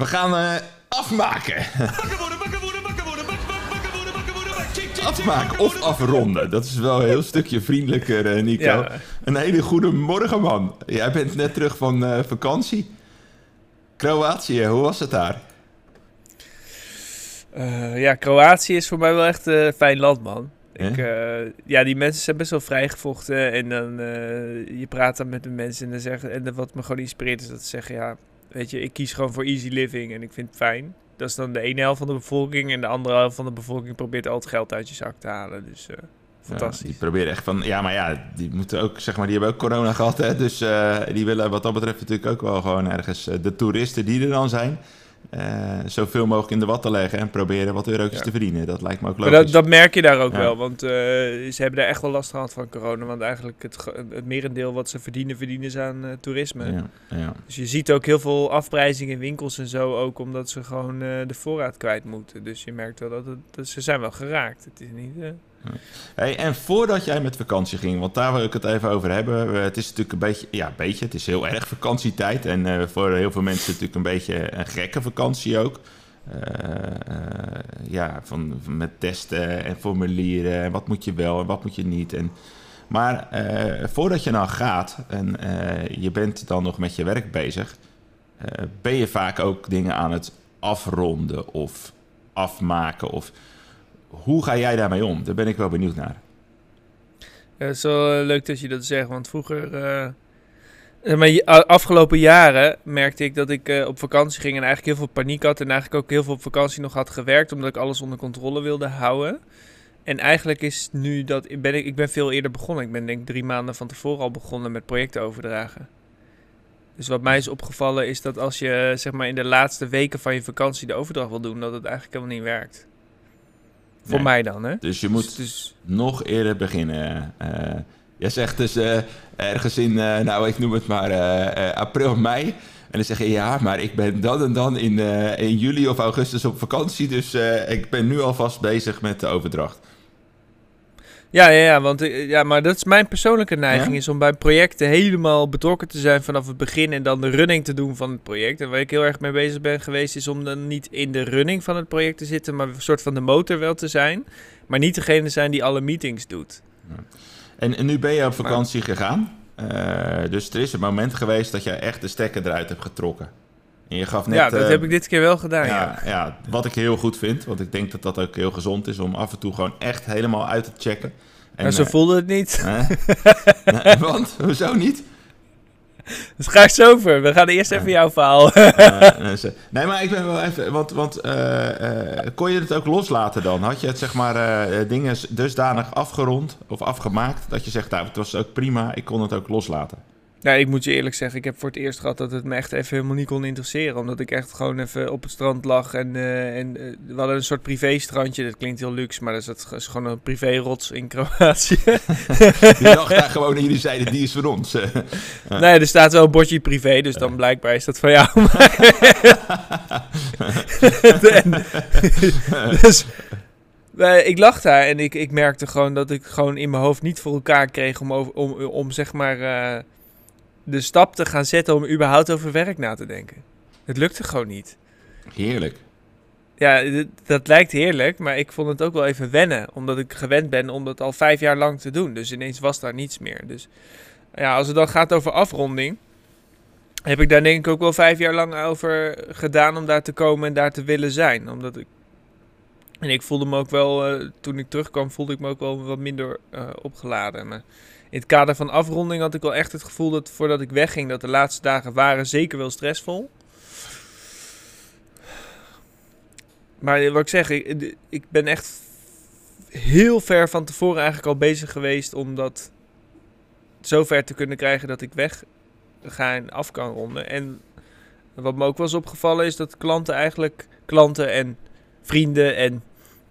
We gaan eh, afmaken. afmaken of afronden. Dat is wel een heel stukje vriendelijker, eh, Nico. Ja. Een hele goede morgen, man. Jij bent net terug van eh, vakantie. Kroatië, hoe was het daar? Eh, ja, Kroatië is voor mij wel echt een fijn land, man. Ja? Ik, eh, ja, die mensen zijn best wel vrijgevochten. En dan, eh, je praat dan met de mensen en, dan zeggen, en wat me gewoon inspireert is dat ze zeggen, ja, weet je, ik kies gewoon voor easy living en ik vind het fijn. Dat is dan de ene helft van de bevolking en de andere helft van de bevolking probeert al het geld uit je zak te halen. Dus eh, fantastisch. die proberen echt van... Ja, maar ja, die moeten ook, zeg maar, die hebben ook corona gehad, hè. Dus eh, die willen wat dat betreft natuurlijk ook wel gewoon ergens... eh, de toeristen die er dan zijn... eh, zoveel mogelijk in de wat te leggen en proberen wat eurotjes Ja. te verdienen. Dat lijkt me ook Maar logisch. dat, dat merk je daar ook Ja. wel, want eh, ze hebben daar echt wel last gehad van corona. Want eigenlijk het, het merendeel wat ze verdienen, verdienen ze aan eh, toerisme. Ja, ja. Dus je ziet ook heel veel afprijzingen in winkels en zo, ook omdat ze gewoon de voorraad kwijt moeten. Dus je merkt wel dat, het, dat ze zijn wel geraakt. Het is niet... Hey, en voordat jij met vakantie ging, want daar wil ik het even over hebben. Eh, Het is natuurlijk een beetje, ja, een beetje, het is heel erg vakantietijd. En eh, voor heel veel mensen natuurlijk een beetje een gekke vakantie ook. Eh, ja, van, met testen en formulieren. En wat moet je wel en wat moet je niet. En, maar voordat je nou gaat en je bent dan nog met je werk bezig, ben je vaak ook dingen aan het afronden of afmaken of hoe ga jij daarmee om? Daar ben ik wel benieuwd naar. Het is wel eh, leuk dat je dat zegt, want vroeger... eh, maar afgelopen jaren merkte ik dat ik op vakantie ging en eigenlijk heel veel paniek had. En eigenlijk ook heel veel op vakantie nog had gewerkt, omdat ik alles onder controle wilde houden. En eigenlijk is nu dat... Ik ben, ik ben veel eerder begonnen. Ik ben denk ik drie maanden van tevoren al begonnen met projecten overdragen. Dus wat mij is opgevallen is dat als je zeg maar in de laatste weken van je vakantie de overdracht wil doen, dat het eigenlijk helemaal niet werkt. Voor Nee. mij dan, hè? Dus je moet Dus, dus- nog eerder beginnen. Eh jij zegt dus eh, ergens in, nou ik noem het maar april, mei. En dan zeg je ja, maar ik ben dan en dan in, in juli of augustus op vakantie. Dus ik ben nu alvast bezig met de overdracht. Ja, ja, ja, want eh, ja, maar dat is mijn persoonlijke neiging, Ja? is om bij projecten helemaal betrokken te zijn vanaf het begin en dan de running te doen van het project. En waar ik heel erg mee bezig ben geweest, is om dan niet in de running van het project te zitten, maar een soort van de motor wel te zijn. Maar niet degene zijn die alle meetings doet. En, en nu ben je op vakantie gegaan. Eh, dus er is een moment geweest dat jij echt de stekker eruit hebt getrokken. En je gaf net... ja, dat eh, heb ik dit keer wel gedaan, ja. ja, ja, wat ik heel goed vind. Want ik denk dat dat ook heel gezond is om af en toe gewoon echt helemaal uit te checken. En, maar zo eh, voelde het niet. hè? Nee, want? Hoezo niet? Dus ga ik zo over. We gaan eerst even jouw verhaal. Nee, ze- maar ik ben wel even... Want, want eh, kon je het ook loslaten dan? Had je het zeg maar dingen dusdanig afgerond of afgemaakt... dat je zegt, nou, het was ook prima, ik kon het ook loslaten. Ja, ik moet je eerlijk zeggen, ik heb voor het eerst gehad dat het me echt even helemaal niet kon interesseren. Omdat ik echt gewoon even op het strand lag en, eh, en eh, we hadden een soort privé-strandje. Dat klinkt heel luxe, maar dat is, dat is gewoon een privé-rots in Kroatië. Die lag daar gewoon en jullie zeiden, die is voor ons. Ja. Nee, er staat wel een bordje privé, dus dan blijkbaar is dat van jou. En- dus ik lag daar en ik, ik merkte gewoon dat ik gewoon in mijn hoofd niet voor elkaar kreeg om, om, om zeg maar eh, de stap te gaan zetten om überhaupt over werk na te denken. Het lukte gewoon niet. Heerlijk. Ja, dat lijkt heerlijk, maar ik vond het ook wel even wennen. Omdat ik gewend ben om dat al vijf jaar lang te doen. Dus ineens was daar niets meer. Dus ja, als het dan gaat over afronding, heb ik daar denk ik ook wel vijf jaar lang over gedaan om daar te komen en daar te willen zijn. Omdat ik. En ik voelde me ook wel, eh, toen ik terugkwam, voelde ik me ook wel wat minder eh, opgeladen. Maar in het kader van afronding had ik wel echt het gevoel dat voordat ik wegging, dat de laatste dagen waren zeker wel stressvol. Maar wat ik zeg, ik, ben echt heel ver van tevoren eigenlijk al bezig geweest om dat zo ver te kunnen krijgen dat ik weg ga en af kan ronden. En wat me ook eens opgevallen is dat klanten eigenlijk, klanten en vrienden en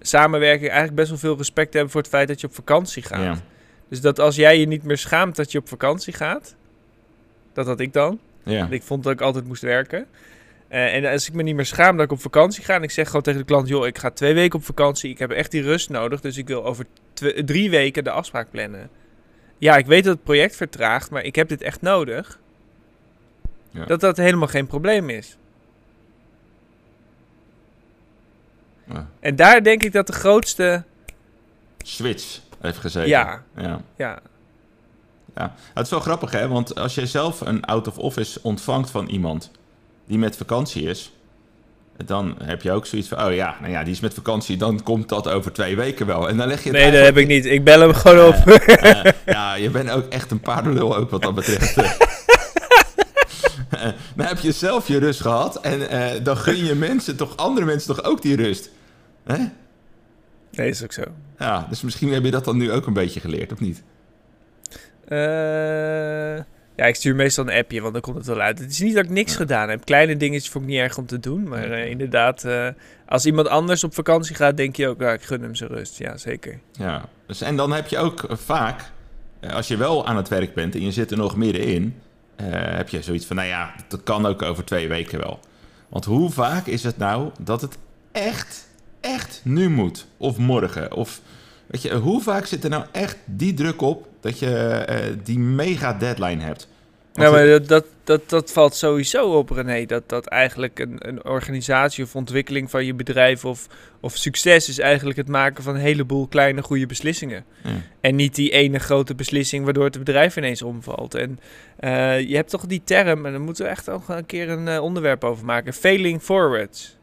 samenwerking eigenlijk best wel veel respect hebben voor het feit dat je op vakantie gaat. Dus dat als jij je niet meer schaamt dat je op vakantie gaat, dat had ik dan. Ja. Want Ik vond dat ik altijd moest werken. Eh, en als ik me niet meer schaam dat ik op vakantie ga en ik zeg gewoon tegen de klant, joh, ik ga twee weken op vakantie, ik heb echt die rust nodig, dus ik wil over twe- drie weken de afspraak plannen. Ja, ik weet dat het project vertraagt, maar ik heb dit echt nodig. Ja. Dat dat helemaal geen probleem is. Ja. En daar denk ik dat de grootste... Switch heeft gezeten. Ja, ja. ja. Ja, het is wel grappig hè, want als jij zelf een out of office ontvangt van iemand die met vakantie is, dan heb je ook zoiets van, oh ja, nou ja, die is met vakantie, dan komt dat over twee weken wel. En dan leg je het Nee, dat heb ik niet. Ik bel hem gewoon op. Ja, je bent ook echt een paardenlul ook wat dat betreft. Dan heb je zelf je rust gehad en eh, dan gun je mensen toch, andere mensen toch ook die rust. Hè? Nee, is ook zo. Ja, dus misschien heb je dat dan nu ook een beetje geleerd, of niet? Eh, ja, ik stuur meestal een appje, want dan komt het wel uit. Het is niet dat ik niks Ja. gedaan heb. Kleine dingetjes vond ik niet erg om te doen. Maar eh, inderdaad, eh, als iemand anders op vakantie gaat, denk je ook, nou, ik gun hem zijn rust. Ja, zeker. Ja, dus, en dan heb je ook vaak, als je wel aan het werk bent en je zit er nog middenin, heb je zoiets van, nou ja, dat kan ook over twee weken wel. Want hoe vaak is het nou dat het echt, echt nu moet? Of morgen? Of, weet je, hoe vaak zit er nou echt die druk op dat je eh, die mega deadline hebt? Want Nou, maar dat, dat, dat, dat valt sowieso op, René. Dat, dat eigenlijk een, een organisatie of ontwikkeling van je bedrijf of, of succes is eigenlijk het maken van een heleboel kleine goede beslissingen. Ja. En niet die ene grote beslissing waardoor het bedrijf ineens omvalt. En eh, je hebt toch die term, en daar moeten we echt ook een keer een eh, onderwerp over maken. Failing forwards.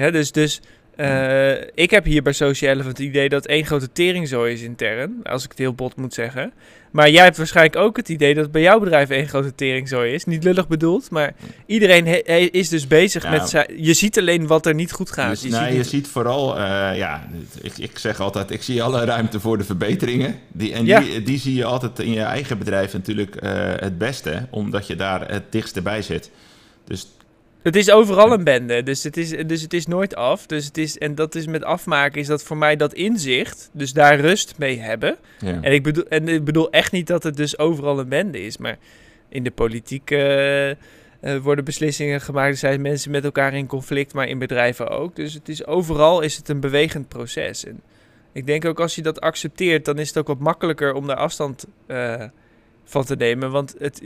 Ja, dus, dus eh, ik heb hier bij Social Elephant het idee dat één grote teringzooi is intern. Als ik het heel bot moet zeggen. Maar jij hebt waarschijnlijk ook het idee dat bij jouw bedrijf één grote teringzooi is. Niet lullig bedoeld, maar iedereen is dus bezig met... zijn- Je ziet alleen wat er niet goed gaat. Dus, je ziet je ziet vooral, eh, ja, ik, ik zeg altijd, ik zie alle ruimte voor de verbeteringen. Die, en Ja. die, die zie je altijd in je eigen bedrijf natuurlijk eh, het beste, omdat je daar het dichtst bij zit. Dus Het is overal een bende, dus het is, dus het is nooit af. Dus het is, en dat is met afmaken, is dat voor mij dat inzicht, dus daar rust mee hebben. ja. En ik bedoel, en ik bedoel echt niet dat het dus overal een bende is, maar in de politiek eh, eh, worden beslissingen gemaakt. Er zijn mensen met elkaar in conflict, maar in bedrijven ook. Dus het is, overal is het een bewegend proces. En ik denk ook als je dat accepteert, dan is het ook wat makkelijker om daar afstand eh, van te nemen. Want het,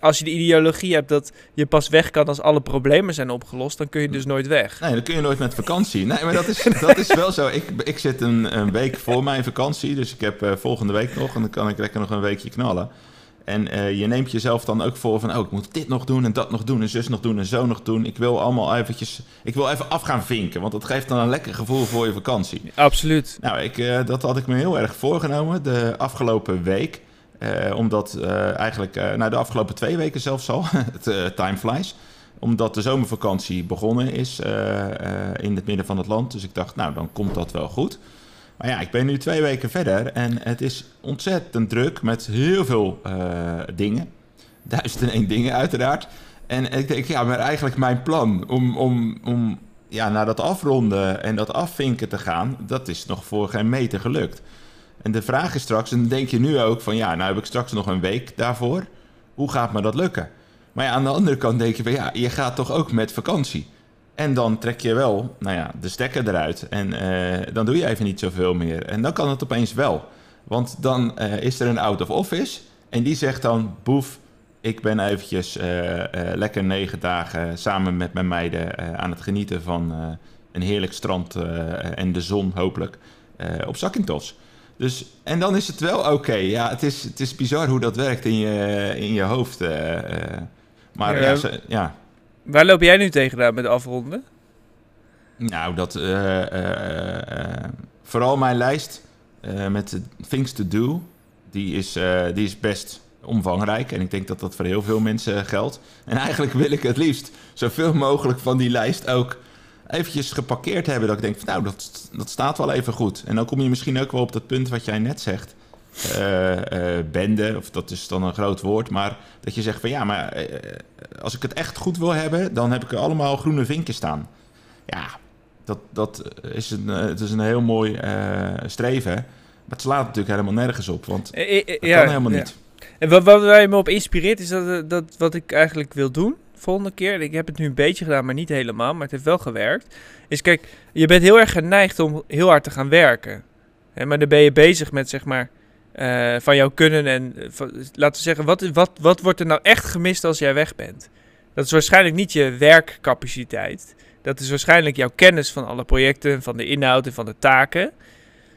als je de ideologie hebt dat je pas weg kan als alle problemen zijn opgelost, dan kun je dus nooit weg. Nee, dan kun je nooit met vakantie. Nee, maar dat is, dat is wel zo. Ik, ik zit een, een week voor mijn vakantie, dus ik heb eh, volgende week nog en dan kan ik lekker nog een weekje knallen. En eh, je neemt jezelf dan ook voor van, oh, ik moet dit nog doen en dat nog doen en zus nog doen en zo nog doen. Ik wil allemaal eventjes, ik wil even af gaan vinken, want dat geeft dan een lekker gevoel voor je vakantie. Absoluut. Nou, ik, eh, dat had ik me heel erg voorgenomen de afgelopen week. Eh, omdat eh, eigenlijk, eh, nou de afgelopen twee weken zelfs al, het time flies. Omdat de zomervakantie begonnen is in het midden van het land. Dus ik dacht, nou dan komt dat wel goed. Maar ja, ik ben nu twee weken verder en het is ontzettend druk met heel veel dingen. Duizend en één dingen uiteraard. En ik denk, ja, maar eigenlijk mijn plan om, om, om ja, naar dat afronden en dat afvinken te gaan, dat is nog voor geen meter gelukt. En de vraag is straks, en dan denk je nu ook van ja, nou heb ik straks nog een week daarvoor. Hoe gaat me dat lukken? Maar ja, aan de andere kant denk je van ja, je gaat toch ook met vakantie. En dan trek je wel, nou ja, de stekker eruit. En eh, dan doe je even niet zoveel meer. En dan kan het opeens wel. Want dan eh, is er een out of office. En die zegt dan, boef, ik ben eventjes eh, lekker negen dagen samen met mijn meiden aan het genieten van een heerlijk strand en de zon hopelijk op Zakynthos. Dus, en dan is het wel oké. Ja, het is, het is bizar hoe dat werkt in je, in je hoofd. eh, eh. maar Ja, ja, ja. ze- ja, Waar loop jij nu tegenaan met afronden? nou, dat. eh, eh, eh, vooral mijn lijst eh, met de things to do. Die is, eh, die is best omvangrijk. En ik denk dat dat voor heel veel mensen geldt. En eigenlijk wil ik het liefst zoveel mogelijk van die lijst ook eventjes geparkeerd hebben. Dat ik denk, van, nou, dat, dat staat wel even goed. En dan kom je misschien ook wel op dat punt wat jij net zegt. Eh, bende, of dat is dan een groot woord. Maar dat je zegt van ja, maar eh, als ik het echt goed wil hebben, dan heb ik er allemaal groene vinkjes staan. Ja, dat, dat is, een, het is een heel mooi streven. Maar het slaat natuurlijk helemaal nergens op, want dat ja, kan helemaal ja. niet. En wat, wat waar je me op inspireert, is dat, dat wat ik eigenlijk wil doen volgende keer. Ik heb het nu een beetje gedaan, maar niet helemaal. Maar het heeft wel gewerkt. Is kijk, je bent heel erg geneigd om heel hard te gaan werken. Hè, maar dan ben je bezig met zeg maar eh, van jouw kunnen en eh, laten we zeggen, wat, wat, wat wordt er nou echt gemist als jij weg bent? Dat is waarschijnlijk niet je werkcapaciteit. Dat is waarschijnlijk jouw kennis van alle projecten, van de inhoud en van de taken.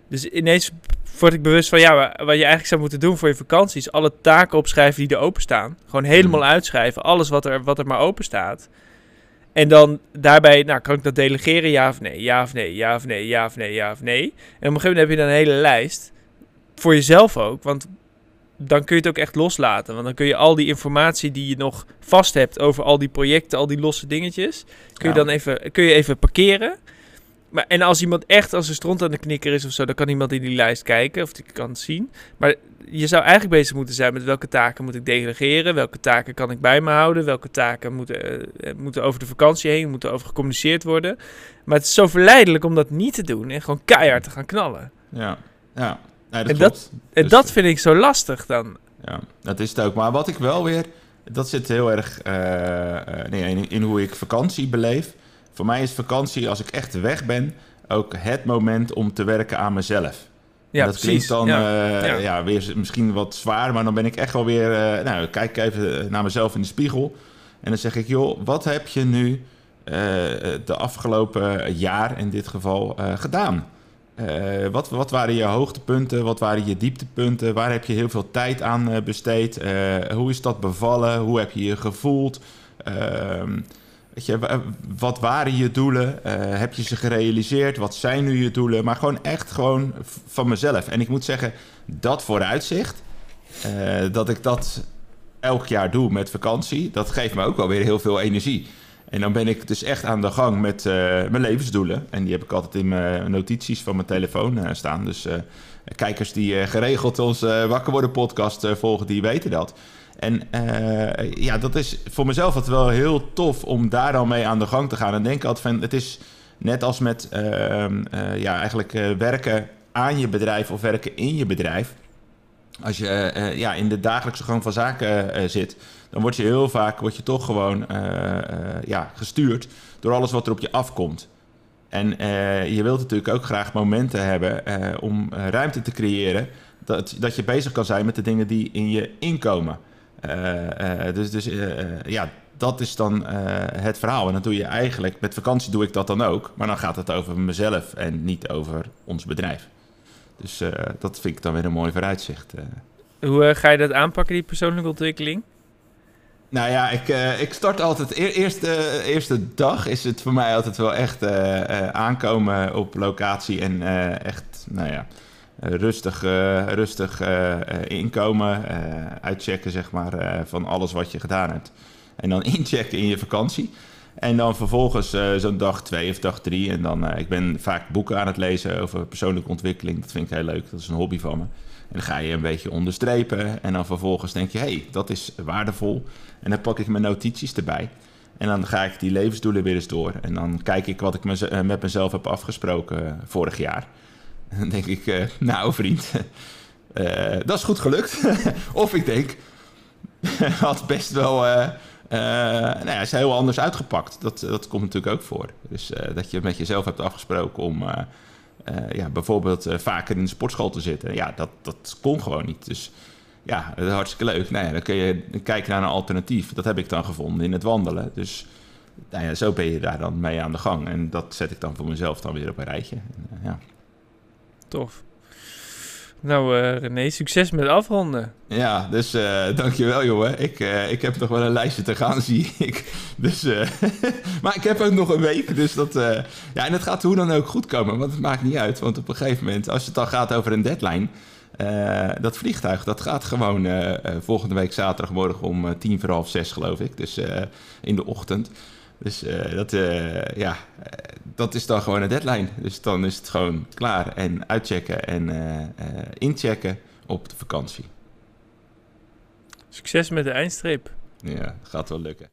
Dus ineens word ik bewust van, ja, wat je eigenlijk zou moeten doen voor je vakantie is alle taken opschrijven die er openstaan. Gewoon helemaal Mm. uitschrijven, alles wat er, wat er maar open staat. En dan daarbij, nou, kan ik dat delegeren, ja of nee, ja of nee, ja of nee, ja of nee, ja of nee. En op een gegeven moment heb je dan een hele lijst, voor jezelf ook, want dan kun je het ook echt loslaten. Want dan kun je al die informatie die je nog vast hebt over al die projecten, al die losse dingetjes, kun je dan even, kun je even parkeren. Maar, en als iemand echt als een stront aan de knikker is of zo, dan kan iemand in die lijst kijken of die kan het zien. Maar je zou eigenlijk bezig moeten zijn met welke taken moet ik delegeren, welke taken kan ik bij me houden, welke taken moeten, eh, moeten over de vakantie heen, moeten over gecommuniceerd worden. Maar het is zo verleidelijk om dat niet te doen en gewoon keihard te gaan knallen. Ja, ja. Nee, dat En dat-. En Dus, dat vind ik zo lastig dan. Ja, dat is het ook. Maar wat ik wel weer... Dat zit heel erg eh, eh, nee, in, in hoe ik vakantie beleef. Voor mij is vakantie, als ik echt weg ben... ook het moment om te werken aan mezelf. Ja, dat precies. klinkt dan ja. eh, Ja. ja. weer misschien wat zwaar... maar dan ben ik echt wel weer... eh, nou, ik kijk even naar mezelf in de spiegel... en dan zeg ik, joh, wat heb je nu... eh, de afgelopen jaar in dit geval gedaan? Wat, wat waren je hoogtepunten? Wat waren je dieptepunten? Waar heb je heel veel tijd aan besteed? Hoe is dat bevallen? Hoe heb je je gevoeld? Weet je, wa- wat waren je doelen? Eh, heb je ze gerealiseerd? Wat zijn nu je doelen? Maar gewoon echt gewoon van mezelf. En ik moet zeggen, dat vooruitzicht, eh, dat ik dat elk jaar doe met vakantie, dat geeft me ook wel weer heel veel energie. En dan ben ik dus echt aan de gang met eh, mijn levensdoelen. En die heb ik altijd in mijn notities van mijn telefoon eh, staan. Dus eh, kijkers die eh, geregeld ons eh, Wakker Worden podcast eh, volgen, die weten dat. En eh, ja, dat is voor mezelf altijd wel heel tof om daar dan mee aan de gang te gaan. En denk altijd van, het is net als met ehm, eh, ja, eigenlijk eh, werken aan je bedrijf of werken in je bedrijf. Als je ja, in de dagelijkse gang van zaken zit, dan word je heel vaak word je toch gewoon ja, gestuurd door alles wat er op je afkomt. En je wilt natuurlijk ook graag momenten hebben om ruimte te creëren. Dat, dat je bezig kan zijn met de dingen die in je inkomen. Eh, eh, dus dus eh, ja, dat is dan het verhaal. En dat doe je eigenlijk, met vakantie doe ik dat dan ook. Maar dan gaat het over mezelf en niet over ons bedrijf. Dus dat vind ik dan weer een mooi vooruitzicht. Hoe ga je dat aanpakken, die persoonlijke ontwikkeling? Nou ja, ik, ik start altijd. Eer, eerste, eerste dag is het voor mij altijd wel echt aankomen op locatie en echt, nou ja, rustig, eh, rustig eh, eh, inkomen, eh, uitchecken zeg maar eh, van alles wat je gedaan hebt. En dan inchecken in je vakantie. En dan vervolgens eh, zo'n dag twee of dag drie. En dan, eh, ik ben vaak boeken aan het lezen over persoonlijke ontwikkeling. Dat vind ik heel leuk. Dat is een hobby van me. En dan ga je een beetje onderstrepen. En dan vervolgens denk je, hé, hey, dat is waardevol. En dan pak ik mijn notities erbij. En dan ga ik die levensdoelen weer eens door. En dan kijk ik wat ik eh, met mezelf heb afgesproken eh, vorig jaar. Dan denk ik, eh, nou vriend, eh, dat is goed gelukt. of ik denk, had best wel... eh, nou ja, is heel anders uitgepakt. Dat, dat komt natuurlijk ook voor. Dus dat je met jezelf hebt afgesproken om ja, bijvoorbeeld vaker in de sportschool te zitten. Ja, dat, dat kon gewoon niet. Dus ja, hartstikke leuk. Nou ja, dan kun je kijken naar een alternatief. Dat heb ik dan gevonden in het wandelen. Dus nou ja, zo ben je daar dan mee aan de gang. En dat zet ik dan voor mezelf dan weer op een rijtje. Ja. Tof. Nou, eh, René, succes met afronden. Ja, dus eh dankjewel jongen. Ik, eh, ik heb nog wel een lijstje te gaan, zie ik. Dus, maar ik heb ook nog een week, dus dat... ja, en het gaat hoe dan ook goed komen, want het maakt niet uit. Want op een gegeven moment, als het dan gaat over een deadline... dat vliegtuig, dat gaat gewoon volgende week zaterdagmorgen om tien voor half zes, geloof ik. Dus in de ochtend. Dus eh, dat, eh, ja, eh, dat is dan gewoon een deadline. Dus dan is het gewoon klaar en uitchecken en inchecken op de vakantie. Succes met de eindstreep. Ja, gaat wel lukken.